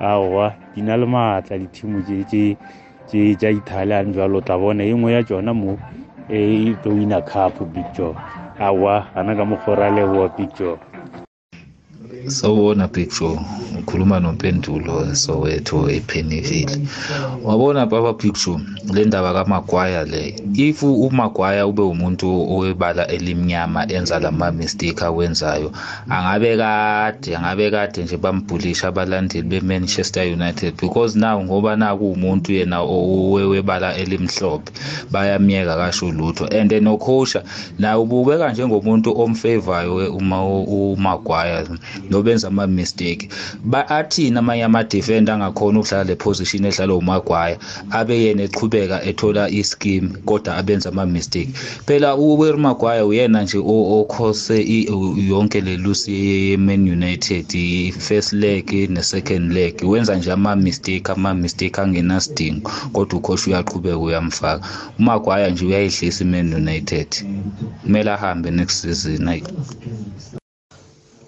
Speaker 12: Aowa di na le maatla dithimu tše tša italian jalo tla bona e nngwe ya tsona mo e tlo winner cup joe aowa ana ka mokgora leboa big joe
Speaker 13: sawubona big joe ukhuluma nompendulo soweto epeniville wabona baba big joe le ndaba kamagwaya le if umagwaya ube umuntu owebala elimnyama enza lama mistake awenzayo angabe kade angabe kade nje bambhulisha abalandeli be-manchester united because now ngoba naku umuntu yena owebala elimhlophe bayamyeka kasho lutho. And nokhosha naye ubukeka njengomuntu omfavorayo uma umagwaya nobenza ama-mistake. Athini amanye ama-defender angakhona ukudlala le position edlalwa umagwaya abe yena eqhubeka ethola ischeme kodwa abenza ama-mistake. Phela uwer magwaya uyena nje okhose yonke le lusi ye-man united i-first leg ne-second leg wenza nje ama-mistake ama-mistake angenasidingo kodwa ukhosha uyaqhubeka uyamfaka. Umagwaya nje uyayidlisa i-man united. Kumele ahambe next season ayi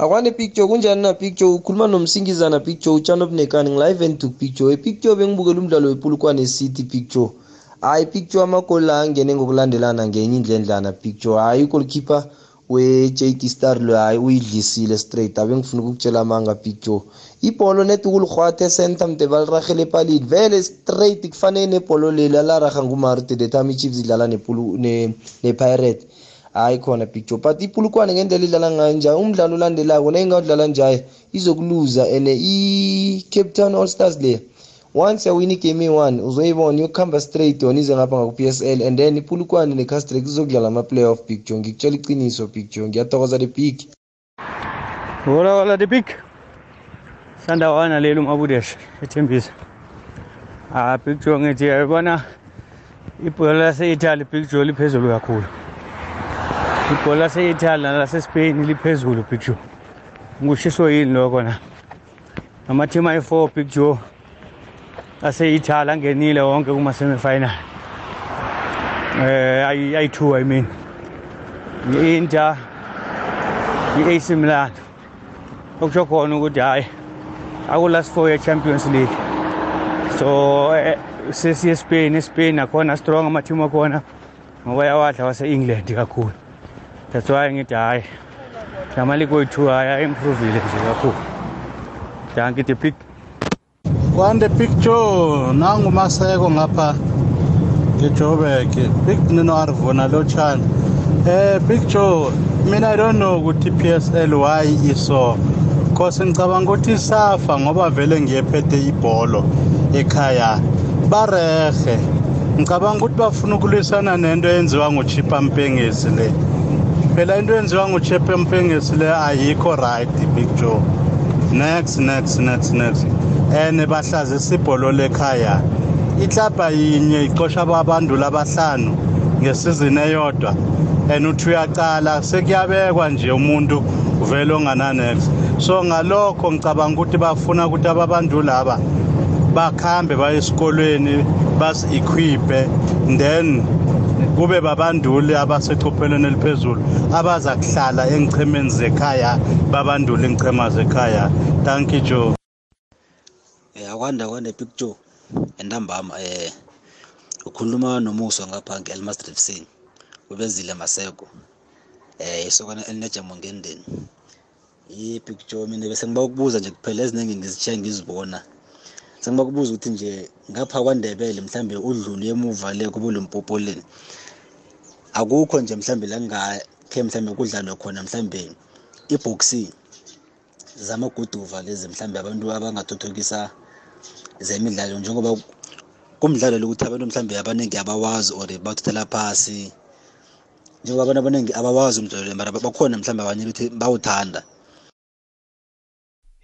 Speaker 14: akwane picture kunjani na picture ukhuluma nomsingizana picture utshana obunekani ngilive and took picture epicture bengibukela umdlalo wepulukwane city picture hayi picture amagoli la angene ngokulandelana ngenye indlendlana picture hayi ugoalkeeper we-jd star lo hayi uyidlisile straight. Abe ngifuna ukukutshela amanga picture ibholo net ukulirhwatha ecenter mde balirahele epalini vele straight kufanele nebholo leli alaraha ngumarute the time ichiefs idlala nepirate hayi khona picture but ipulukwane ngendlela idlala ngayo njani umdlalo olandelako nayingawudlala njayo izokuluza and i-cape town all stars le once yawina igame eyi-one uzoyibona yokuhamba straight yona ize ngapha ngaku-p s l. And then ipulukwane necastrek zizokudlala ama-playoff picture ngikutshela iqiniso picture ngiyathokoza the big.
Speaker 15: Hola hola the big. Sandawana leli umabudeshe ethembisa. Ah picture ngithi yayibona ibhola lase-italy picture liphezulu kakhulu. Ibhola lase-italy nalasespain liphezulu picture ngushiso yini lokho na? Amathimu ayi-four picture ase-italy angenile wonke kuma-semifinal. Eh ayi-two i mean. I-inter i-ac milan. Okusho khona ukuthi hhayi aku last four ye Champions League. So eh, sesiye Spain eSpain akhona strong ama team akhona ngoba yawadla wase England kakhulu. That's why ngithi hayi lamali kwethu aya improve nje kakhulu thank you the big
Speaker 16: kwande picture. Nangumaseko ngapha. Ngejoburg big nino arivona lotshani eh picture. Mina i don't know ukuthi PSL why iso. Cause ngicabanga ukuthi isafa ngoba vele ngiyephethe ibholo ekhaya. Barehe ngicabanga ukuthi bafuna ukulwisana nento eyenziwa nguchipa mpengezi le. Phela into eyenziwa nguchipa mpengezi le ayikho right big joe. Next next next next. And bahlaze sibholo lekhaya. Iklabha yinye ixosha abandula abahlanu ngesizini eyodwa. And uthi uyacala sekuyabekwa nje umuntu uvele ongananex so ngalokho ngicabanga ukuthi bafuna ukuthi ababandula aba bakhambe baye esikolweni basi-equipe then kube babanduli abasechophelweni eliphezulu abaza kuhlala engichemeni zekhaya babandule ingchema zekhaya. Thank you joe.
Speaker 17: Eh akwanda kwanda big joe. Entambama eh ukhuluma nomuso ngapha nge-elmastrip sing ubezile maseko. Eh isokana elinejamo ngendeni. Yi-big joe mina bese ngiba ukubuza nje kuphela eziningi ngizitshiya ngizibona. Sengiba kubuza ukuthi nje ngapha kwandebele mhlambe udlule emuva le kube lumpopoleni akukho nje mhlambe la ngakhe mhlambe kudlalwe khona mhlambe iboxing zamaguduva lezi mhlambe abantu abangathuthukisa zemidlalo njengoba kumdlalo lokuthi abantu mhlambe abaningi abawazi or bawuthathela phasi. Njengoba abantu abaningi abawazi umdlalo le mara bakhona mhlambe abanye ukuthi bawuthanda.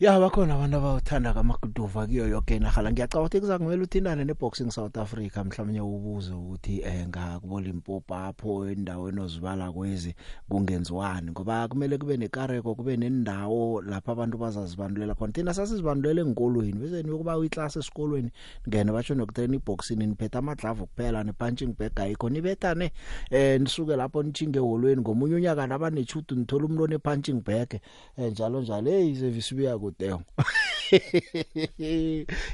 Speaker 2: Ya bakhona abantu abawuthanda kamaguduva kuyo yonke inarhala ngiyacabanga ukuthi kuzakumele uthintane neboxing South Africa mhlawumnye ubuze ukuthi eh ngakubola impopo apho endaweni ozibala kwezi kungenziwani? Ngoba kumele kube nekareko kube nendawo lapha abantu bazazibandulela khona. Thina sasizibandulele enkolweni bese niyokuba uyiclass esikolweni. Ngene batsho nokutrain iboxing niphethe amadlava kuphela ne punching bag ayikho. Nibethane eh nisuke lapho nichinge eholweni. Ngomunye unyaka nabanechudu nithola umuntu one punching bag. Eh njalo njalo. Hey service buya kudeyo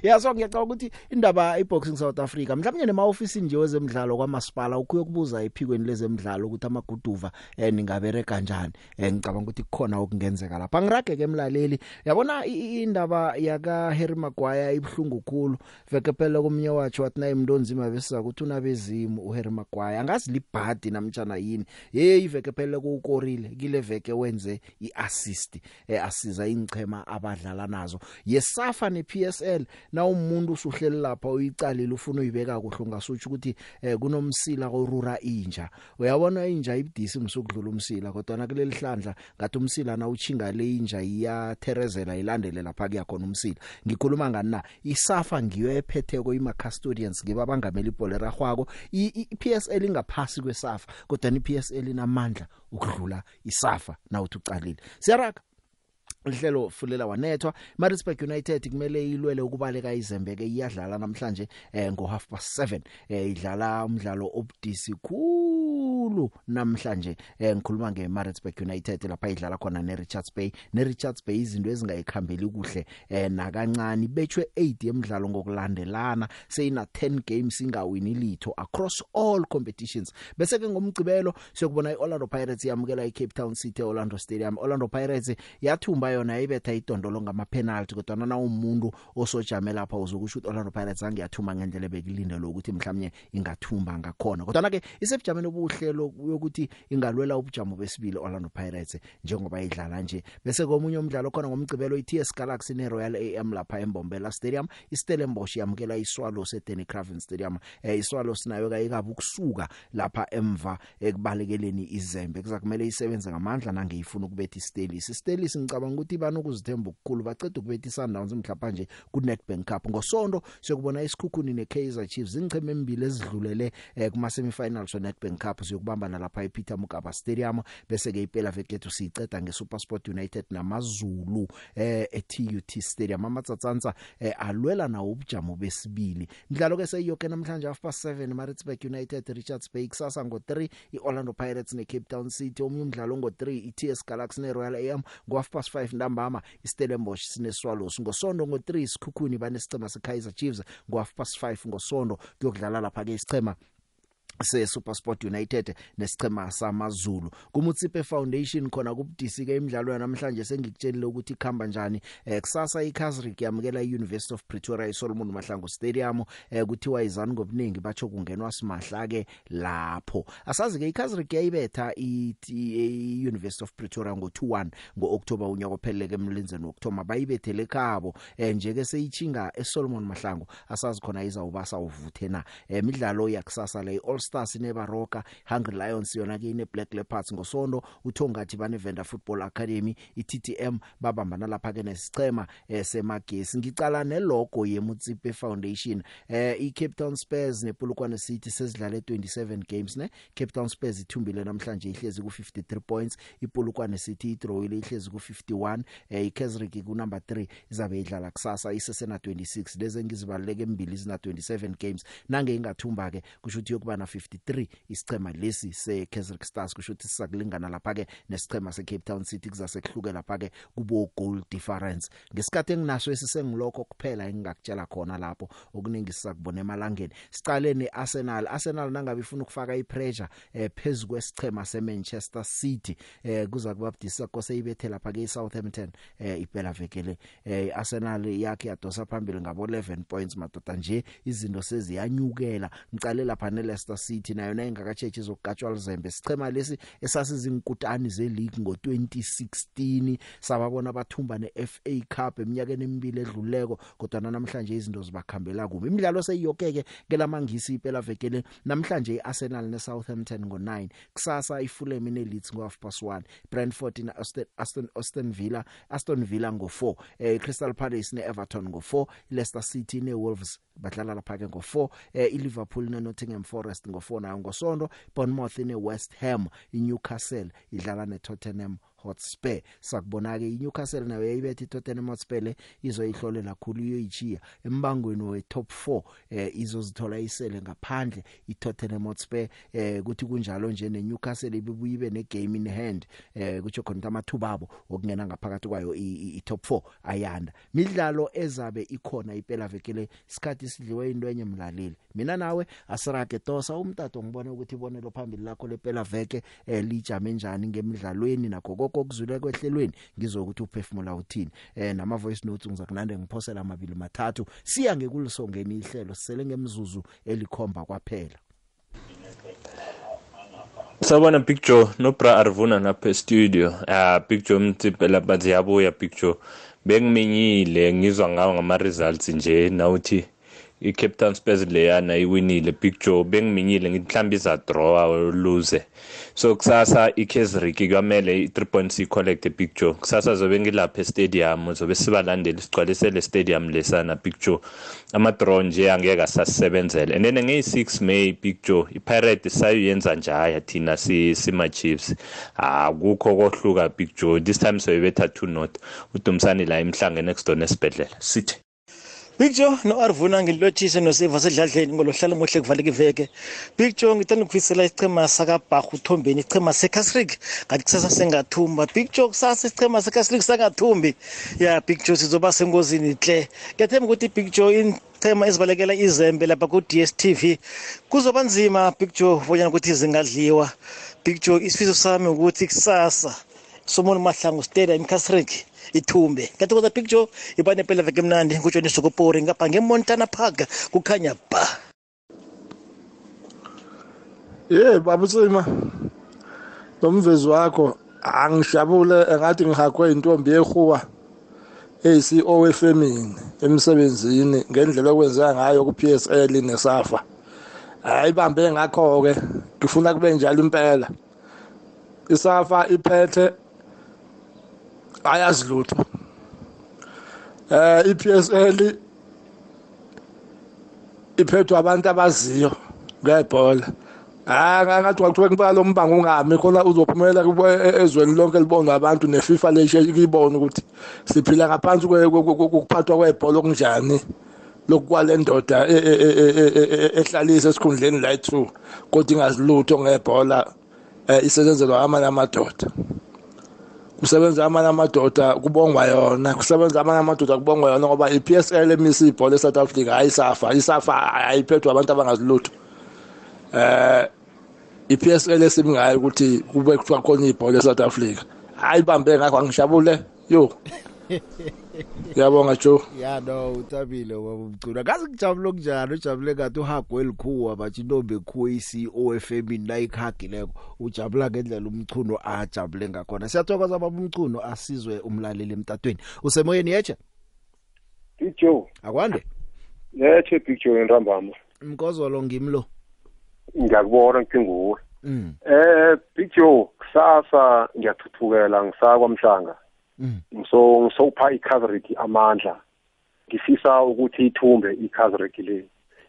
Speaker 2: yaso ngiyacabanga ukuthi indaba iboxing South Africa mhlawumnye nema office nje wezemidlalo kwamasipala ukuye kubuza ephikweni lezemidlalo ukuthi amaguduva eh ningabereka kanjani eh ngicabanga ukuthi kukhona okungenzeka lapha. Ngirage ke emlaleli. Yabona indaba yaka Harry Maguire ibhlungu kukhulu veke phela komnye wathi wathi naye umuntu onzima bese ukuthi unabezimu uHarry Maguire. Angazi libhadi namtjana yini. Hey veke phela kukorile. Kile veke wenze iassist eh asiza ingchema abadlala nazo. Yesafa nePSL na umuntu usuhleli lapha uyicalile ufuna uyibeka kuhle ungasutsha ukuthi eh, kunomsila korura inja. Uyabona inja ibudisi msukudlula umsila kodwa na kuleli hlandla ngathi umsila na uchinga le inja iyatherezela ilandele lapha kuyakhona umsila. Ngikhuluma ngani na? Isafa ngiyo ephetheko ima custodians ngiba bangameli ibhola ragwako iPSL ingaphasi kwesafa kodwa iPSL inamandla ukudlula isafa na uthi ucalile. Siyaraga. Lihlelo fulela wanethwa. Maritzburg United kumele ilwele ukubaleka izembeke iyadlala namhlanje eh, ngo half past 7 eh, idlala umdlalo obudisi khulu. Namhlanje eh, ngikhuluma ngeMaritzburg United lapha idlala khona neRichards Bay. neRichards Bay izinto ezingayikhambeli kuhle eh, nakancane. Bethwe 8 yemidlalo ngokulandelana seyina 10 games ingawini litho across all competitions. Bese ke ngomgcibelo siyokubona iOrlando Pirates yamukela iCape Town City Orlando Stadium. Orlando Pirates yathumba yona ibetha idondolo ngama penalty kodwa na umuntu osojame lapha uzokusho ukuthi Orlando Pirates angiyathuma ngendlela bekulinde lokuthi mhlawumnye ingathumba ngakhona. Kodwa ke isebujameni obuhlelo yokuthi ingalwela ubujamo besibili Orlando Pirates njengoba idlala nje. Bese komunye umdlalo khona ngomgcibelo iTS Galaxy neRoyal AM lapha eMbombela Stadium iStellenbosch yamukela iSwallows eDenny Craven Stadium. Eh iSwallows nayo kayikabi ukusuka lapha emva ekubalekeleni izembe. Kuzakumele isebenze ngamandla nangeyifuna ukubetha iStelis iStelis ngicabanga ukuthi bani ukuzithemba ukukhulu baceda ukubetha iSundowns mhlapa nje kuNedbank Cup. Ngosonto siyokubona isikhukhuni neKaizer Chiefs ingcheme embili ezidlulele eh, kuma semifinals weNedbank Cup. Izokubamba nalapha ePeter Mokaba Stadium bese ke iphela vekethu siyiceda ngeSuperSport United namaZulu eh eTUT Stadium. Amatsatsanza eh, alwela nawo ubujamo besibili. Mdlalo ke seyiyoke namhlanje half past 7 Maritzburg United Richards Bay kusasa ngo3 iOrlando Pirates neCape Town City. Omnye umdlalo ngo3 iTS Galaxy neRoyal AM ngo half past 5 ntambama iStellenbosch sineSwallows. Ngosonto ngo3 sikhukhuni banesicema seKaizer Chiefs. Ngo half past 5 ngosonto kuyokudlala lapha ke isicema se SuperSport United nesichema samaZulu. Kumutsipe Foundation khona kubudisi ke imidlalo yanamhlanje sengikutshelile ukuthi ikhamba njani. Eh, kusasa iCasric yamukela iUniversity of Pretoria iSolomon Mahlangu Stadium eh, kuthiwa izani ngobuningi batsho kungenwa simahla ke lapho. Asazi ke iCasric yayibetha iUniversity of Pretoria ngo21 ngoOctober unyaka ophelele emlenzeni wokuthoma. Bayibethele khabo eh, nje ke seyichinga eSolomon Mahlangu. Asazi khona izawubasa uvuthe na. Eh, yakusasa le All Stars neBaroka. Hungry Lions yona ke ine Black Leopards ngosonto uthongathi bane Venda Football Academy iTTM babambana lapha ke nesicema eh, semagesi. Ngicala nelogo yemutsipe Foundation. Eh iCape Town Spurs nePolokwane City sezidlale 27 games ne? Cape Town Spurs ithumbile namhlanje ihlezi ku 53 points. iPolokwane City idrawile ihlezi ku 51 eh iKaizersburg ku number 3 izabe idlala kusasa isesena 26 leze ngizibaleke embili zina 27 games. Nange ingathumba ke kusho ukuthi yokuba na 53 isichema lesi seKaizer Stars kusho ukuthi sisakulingana lapha ke nesichema seCape Town City kuzasekuhluke lapha ke kubo goal difference. Ngesikhathi enginaso esisengilokho kuphela engingakutshela khona lapho okuningi sisakubona emalangeni. Sicale neArsenal Arsenal nangabe ifuna ukufaka ipressure eh, phezulu kwesichema seManchester City eh, kuza kubabudisa kose ibethe lapha ke eSouthampton eh, iphela vekele eh, Arsenal yakhe yadosa phambili ngabo 11 points madoda nje izinto seziyanyukela. Ngicale lapha neLeicester City nayo nayingakatsheje izokugajwa lizembe. Sichema lesi esasizinkutani zeleague ngo2016 sababona bathumba neFA Cup eminyakeni emibili edluleko kodwa namhlanje izinto zibakhambela kubi imidlalo seyiyokeke kelamangisi iphela vekele namhlanje iArsenal neSouthampton ngo9 kusasa iFulham neLeeds ngo1 Brentford na Aston Aston Aston Villa Aston Villa ngo4 eh Crystal Palace neEverton ngo4 Leicester City neWolves badlala lapha ke ngo4 eh iLiverpool neNottingham Forest ngo4 nayo ngosonto Bournemouth neWest Ham iNewcastle idlala neTottenham Hotspur. Sakubona ke iNewcastle nayo yayibethe iTottenham Hotspur le izoyihlolela kakhulu iyoyichiya embangweni we top 4 eh izozithola isele ngaphandle iTottenham Hotspur eh kuthi kunjalo nje neNewcastle ibuye ibe negame in hand eh kuthi khona amathuba abo okungena ngaphakathi kwayo iTop 4 ayanda. Midlalo ezabe ikhona iphela vekele isikhathi sidliwe into enye mlaleli. Mina nawe asirage tosa umtato ngibona ukuthi ibonelo phambili lakho lephela veke eh lijame njani ngemidlalweni nakho konke okuzwile kwehlelweni ngizokuthi uphefumula uthini. Eh nama voice notes ngizakunande ngiphosela amabili mathathu. Siya ngekulisongeni ihlelo sisele ngemzuzu elikhomba kwaphela.
Speaker 18: Sabona picture no bra Arvuna napha studio ah picture umtsipela bathi yabuya picture bengiminyile ngizwa ngawo ngama results nje nawuthi iCape Town Spurs leyana iwinile picture bengiminyile ngithi mhlawumbe iza draw lose so kusasa iKaizersburg kwamele i3 points collect picture kusasa zobe ngilapha estadium zobe sibalandeli sigcwalisele stadium lesana picture ama draw nje angeke asasebenzele and then ngeyi6 May picture iPirate sayenza njaya thina si sima Chiefs akukho kohluka picture this time soyibetha 2 not. Udumsani la emhlange next door nesibedlela sithi
Speaker 19: Picture no Arvuna ngilotshise noSeva sedladleni ngolohlala muhle kuvaleka iveke Picture ngithanda ukufisela isichema saka Bhagu Thombeni isichema seCasric ngathi kusasa sengathumba. Picture kusasa isichema seCasric sangathumbi ya Picture sizoba sengozini hle ngiyathemba ukuthi Picture ichema ezibalekela izembe lapha ku DStv kuzoba nzima Picture bonyana ukuthi zingadliwa. Picture isifiso sami ukuthi kusasa. Somoni mahlangu stadium Casric ithumbe. Kanti kodwa picture ibane phela veke mnandi kutshoni sokopori ngapha ngemontana park kukhanya ba.
Speaker 20: Ye babusima nomvezi wakho angishabule engathi ngihakwe intombi yehuwa eyi-CEO wefemini emsebenzini ngendlela okwenzeka ngayo ku-PSL nesafa. Ayibambe ngakho-ke ngifuna kube njalo impela. Isafa iphethe ayazi lutho eh iPSL iphethwe abantu abaziyo ngebhola. Ah ngathi kwathiwa kuba lo mbango ungami khona uzophumelela kube- ezweni lonke libonwa abantu neFIFA leshe ikibona ukuthi siphila ngaphansi kokuphathwa kwebhola okunjani lokukwale ndoda e- e- e- e- e- e- ehlalisa esikhundleni la ethu kodwa ingazilutho ngebhola eh, isetshenzelwa amanye amadoda. Kusebenza amanye amadoda kubongwa yona kusebenza amanye amadoda kubongwa yona ngoba i-PSL emisa ibhola eSouth Africa ayisafa isafa ayiphethwe abantu abangazilutho eh i-PSL esimngayo ukuthi kube kuthiwa khona ibhola eSouth Africa. Ayibambe ngakho angishabule yo Ngiyabonga Joe.
Speaker 2: ya no uthabile wabumcula kazi kujabule kunjani ujabule ngathi uhago elikhuwa bathi intombi ekhuwa i-CEO efemini la ikhagileko ujabula ngendlela umchuno ajabule ngakhona siyathokoza baba umchuno asizwe umlaleli emtatweni usemoyeni yeche
Speaker 21: Big Joe.
Speaker 2: akwande
Speaker 21: Lethe Big Joe entambama.
Speaker 2: mkozolo ngimlo
Speaker 21: Ngiyakubona ngithi nguwe.
Speaker 2: mm.
Speaker 21: Eh Big Joe kusasa ngiyathuthukela ngisakwamhlanga.
Speaker 2: Mm.
Speaker 21: So ngisopha iCavalry amandla. Ngifisa ukuthi ithumbe iCavalry le.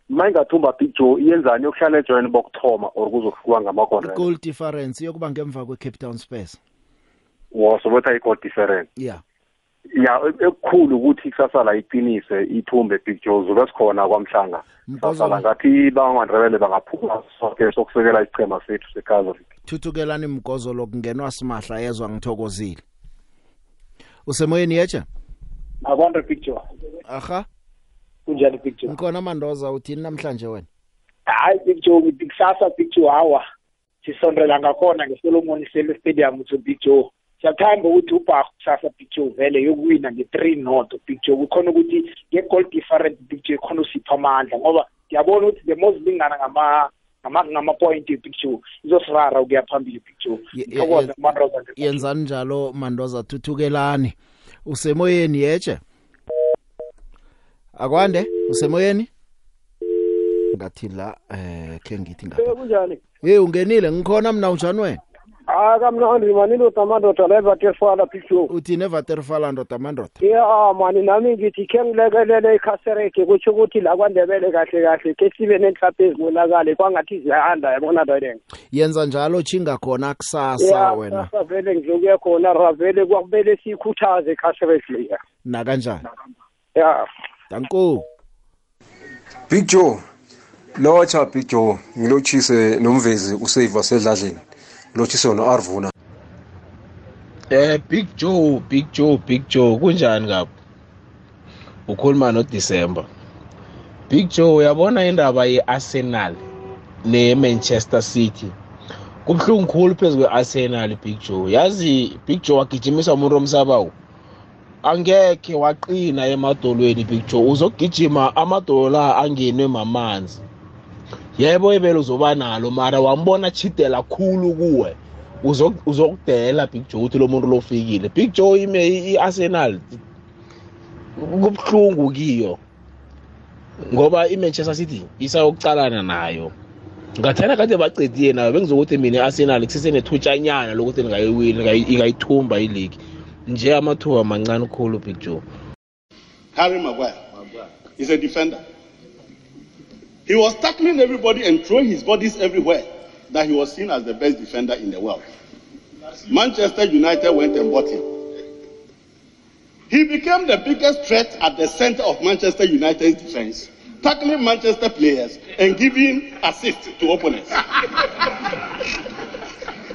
Speaker 21: Mayingathumba Big Joe iyenzani yokuhlala ejoin bokuthoma or kuzokuhluka ngamakhona.
Speaker 2: goal difference yokuba ngemva kwe-cape town space
Speaker 21: Wasobetha i-goal different.
Speaker 2: yeah
Speaker 21: Ya ekukhulu ukuthi kusasa la iqinise ithumbe Big Joe zobe sikhona kwamhlanga.
Speaker 2: Mkozo-
Speaker 21: Sasa la ngathi bangandrebele bangaphuma sonke sokusekela isicema sethu seCavalry.
Speaker 2: thuthukelani mgozolo kungenwa simahla yezwa ngithokozile usemoyeni yeche
Speaker 22: akwanda picture.
Speaker 2: Aha.
Speaker 22: Kunjani picture?
Speaker 2: Ngikhona mandoza uthini namhlanje wena?
Speaker 22: Hayi picture ngithi kusasa picture hawa. Sisondela ngakhona ngesolomon sele stadium to picture. Siyathanda ukuthi ubhaku kusasa picture vele yokuwina nge-three not picture. Kukhona ukuthi nge-goal different picture khona usipha amandla ngoba ngiyabona ukuthi the most lingana ngama ngama- ngama-point picture izosirara ukuya phambili picture. Thokoze kumanroza
Speaker 2: yenzani njalo mandoza? Thuthukelani usemoyeni yeche akwande? Usemoyeni? Ngathi la eh khe ngithi ngapha.
Speaker 23: Kunjani?
Speaker 2: Hey ungenile. Ngikhona mina unjani wena?
Speaker 23: Hayi kamnandi mani ndoda madoda la evaterfala picture.
Speaker 2: Uthini evaterfala ndoda mandoda
Speaker 23: ya mani nami ngithi khe ngilekelele ikhasereke kutsho ukuthi la kwandebele kahle kahle ke sibe nenhlapho ezibonakale kwangathi ziyahanda yabona doyeng
Speaker 2: yenza njalo chinga khona kusasa wena.
Speaker 23: sasa vele ngizokuya khona ra vele kwakumele siyikhuthaze ikhasereke leya.
Speaker 2: Na kanjani
Speaker 23: ya.
Speaker 2: Danko
Speaker 24: Big Joe lotsha Big Joe ngilotshise nomvezi usave wasedladleni ngilotshise no Arvuna
Speaker 25: Eh Big Joe, Big Joe, Big Joe kunjani kapho? Ukhuluma no December. Big Joe uyabona indaba yeArsenal neManchester City. Kubhlungu khulu phezulu kweArsenal Big Joe. Yazi Big Joe wagijimisa umuntu omsabawu. Angeke waqina emadolweni Big Joe. Uzogijima amadolo la angenwe mamanzi. Yebo ebele uzoba nalo mara wambona chidela khulu kuwe. Uzo- uzokudela Big Joe uthi lo muntu lofikile. Big Joe ime iArsenal kubhlungu kiyo. Ngoba iManchester City isayokucalana nayo. ngathana kade bacedile nayo bengizokuthi mina i-arsenal kusesenethutshanyana lokuthi ningayiwini ingayithumba iligi nje amathuba mancane khulu big joe
Speaker 5: Harry Maguire is a defender. He was tackling everybody and throwing his bodies everywhere that he was seen as the best defender in the world. Manchester United went and bought him. He became the biggest threat at the center of Manchester United's defense, tackling Manchester players and giving assists to opponents.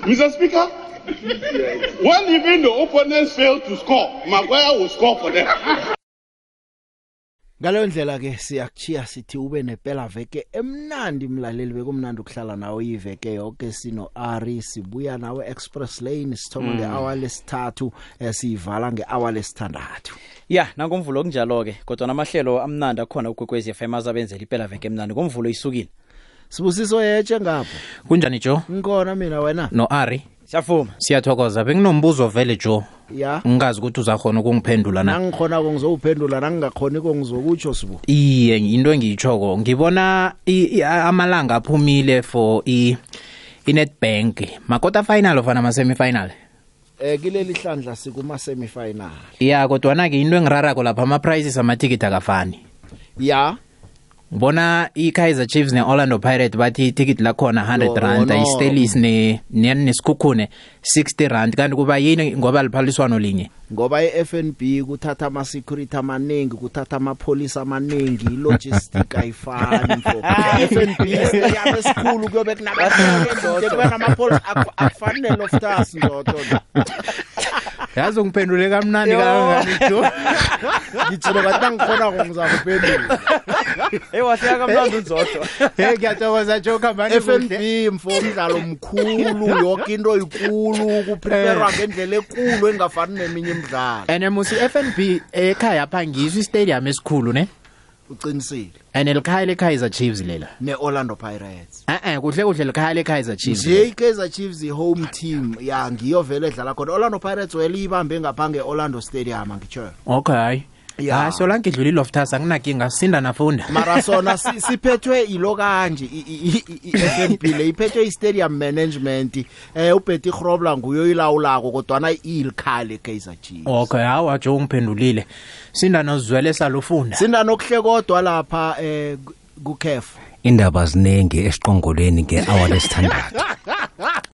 Speaker 5: Mr. Speaker, when even the opponents failed to score, Maguire will score for them.
Speaker 2: Ngaleyo ndlela ke siyakuchiya sithi ube nepela veke emnandi mlaleli bekumnandi ukuhlala nawe iveke yonke sino Ari sibuya nawe Express Lane sithoma
Speaker 26: Mm.
Speaker 2: ngehour lesithathu eh, siyivala ngehour lesithandathu.
Speaker 26: Ya nangomvulo kunjalo-ke kodwa namahlelo amnandi akhona ukwekwezi FM azabenzela impela veke emnandi. Ngomvulo isukile.
Speaker 2: Sibusiso yeche ngapho?
Speaker 26: Kunjani jo?
Speaker 2: Ngikhona mina wena.
Speaker 26: No ari. Siyavuma. Siyathokoza. Benginombuzo vele jo
Speaker 2: ya.
Speaker 26: Ngingazi ukuthi uzakhona ukungiphendula na?
Speaker 2: Nangikhona ngizowuphendula nangingakhoni kongizokutsho sibu.
Speaker 26: Iye into engiyitshoko ngibona i- i- amalanga aphumile for i i-netbank makota final ofana ama-semifinal
Speaker 2: eh kileli hlandla sikuma semifinal
Speaker 26: ya kodwana-ke into engirarako lapha ama-prices amatikiti akafani.
Speaker 2: Ya.
Speaker 26: Ngibona i-Kaizer Chiefs ne-Orlando Pirates bathi iticket lakhona 100 rand
Speaker 2: no.
Speaker 26: i-Stelis ne ne- nesikhukhune 60 rand. Kanti kuba yini? Ngoba liphaliswano linye.
Speaker 2: Ngoba i-FNB kuthatha ama security amaningi kuthatha amapholisa amaningi logistic ayifani mfo. FNB stadium esikhulu kuyobe kunabantu kube namapholisa akuf- akufani neloftus ndodo
Speaker 26: yazi ungiphendule kamnandi kangangani jo?
Speaker 2: Ngithilo kathi nangikhona ngizakuphendula
Speaker 27: hey wahleka kamnandi unzodo
Speaker 26: hey ngiyathokoza jo? Kambani
Speaker 2: FNB mfo. Umdlalo mkhulu yonke into ikulu kuprepare ngendlela ekulu engafani neminye imidlalo.
Speaker 26: Ene musi FNB ekhaya apha ngizwe istadium esikhulu ne?
Speaker 2: Uqinisile.
Speaker 26: Ene likhaya leKaizer Chiefs lela.
Speaker 2: ne-Orlando Pirates.
Speaker 26: Eh eh kuhle kuhle likhaya leKaizer Chiefs
Speaker 2: nje i-Kaizer Chiefs i-home team ya ngiyo vele edlala khona. Orlando Pirates welibambe ngapha nge-Orlando Stadium angitsho
Speaker 26: okay
Speaker 2: Ya.
Speaker 26: ya so lanke idlula iloftas anginakinga sinda nafunda.
Speaker 2: Mara sona si- siphethwe ilo kanje i- i- i- i-FNB le iphethwe i-stadium management. Eh uBetty Grobler nguyo ilawulako kodwa ilikhale Kaizer Chiefs.
Speaker 26: Okay hawa jo ungiphendulile sinda nozwele salufunda
Speaker 2: sinda nokuhle kodwa lapha eh ku- ku CAF
Speaker 28: indaba ziningi esiqongolweni nge-hour lesithandathu.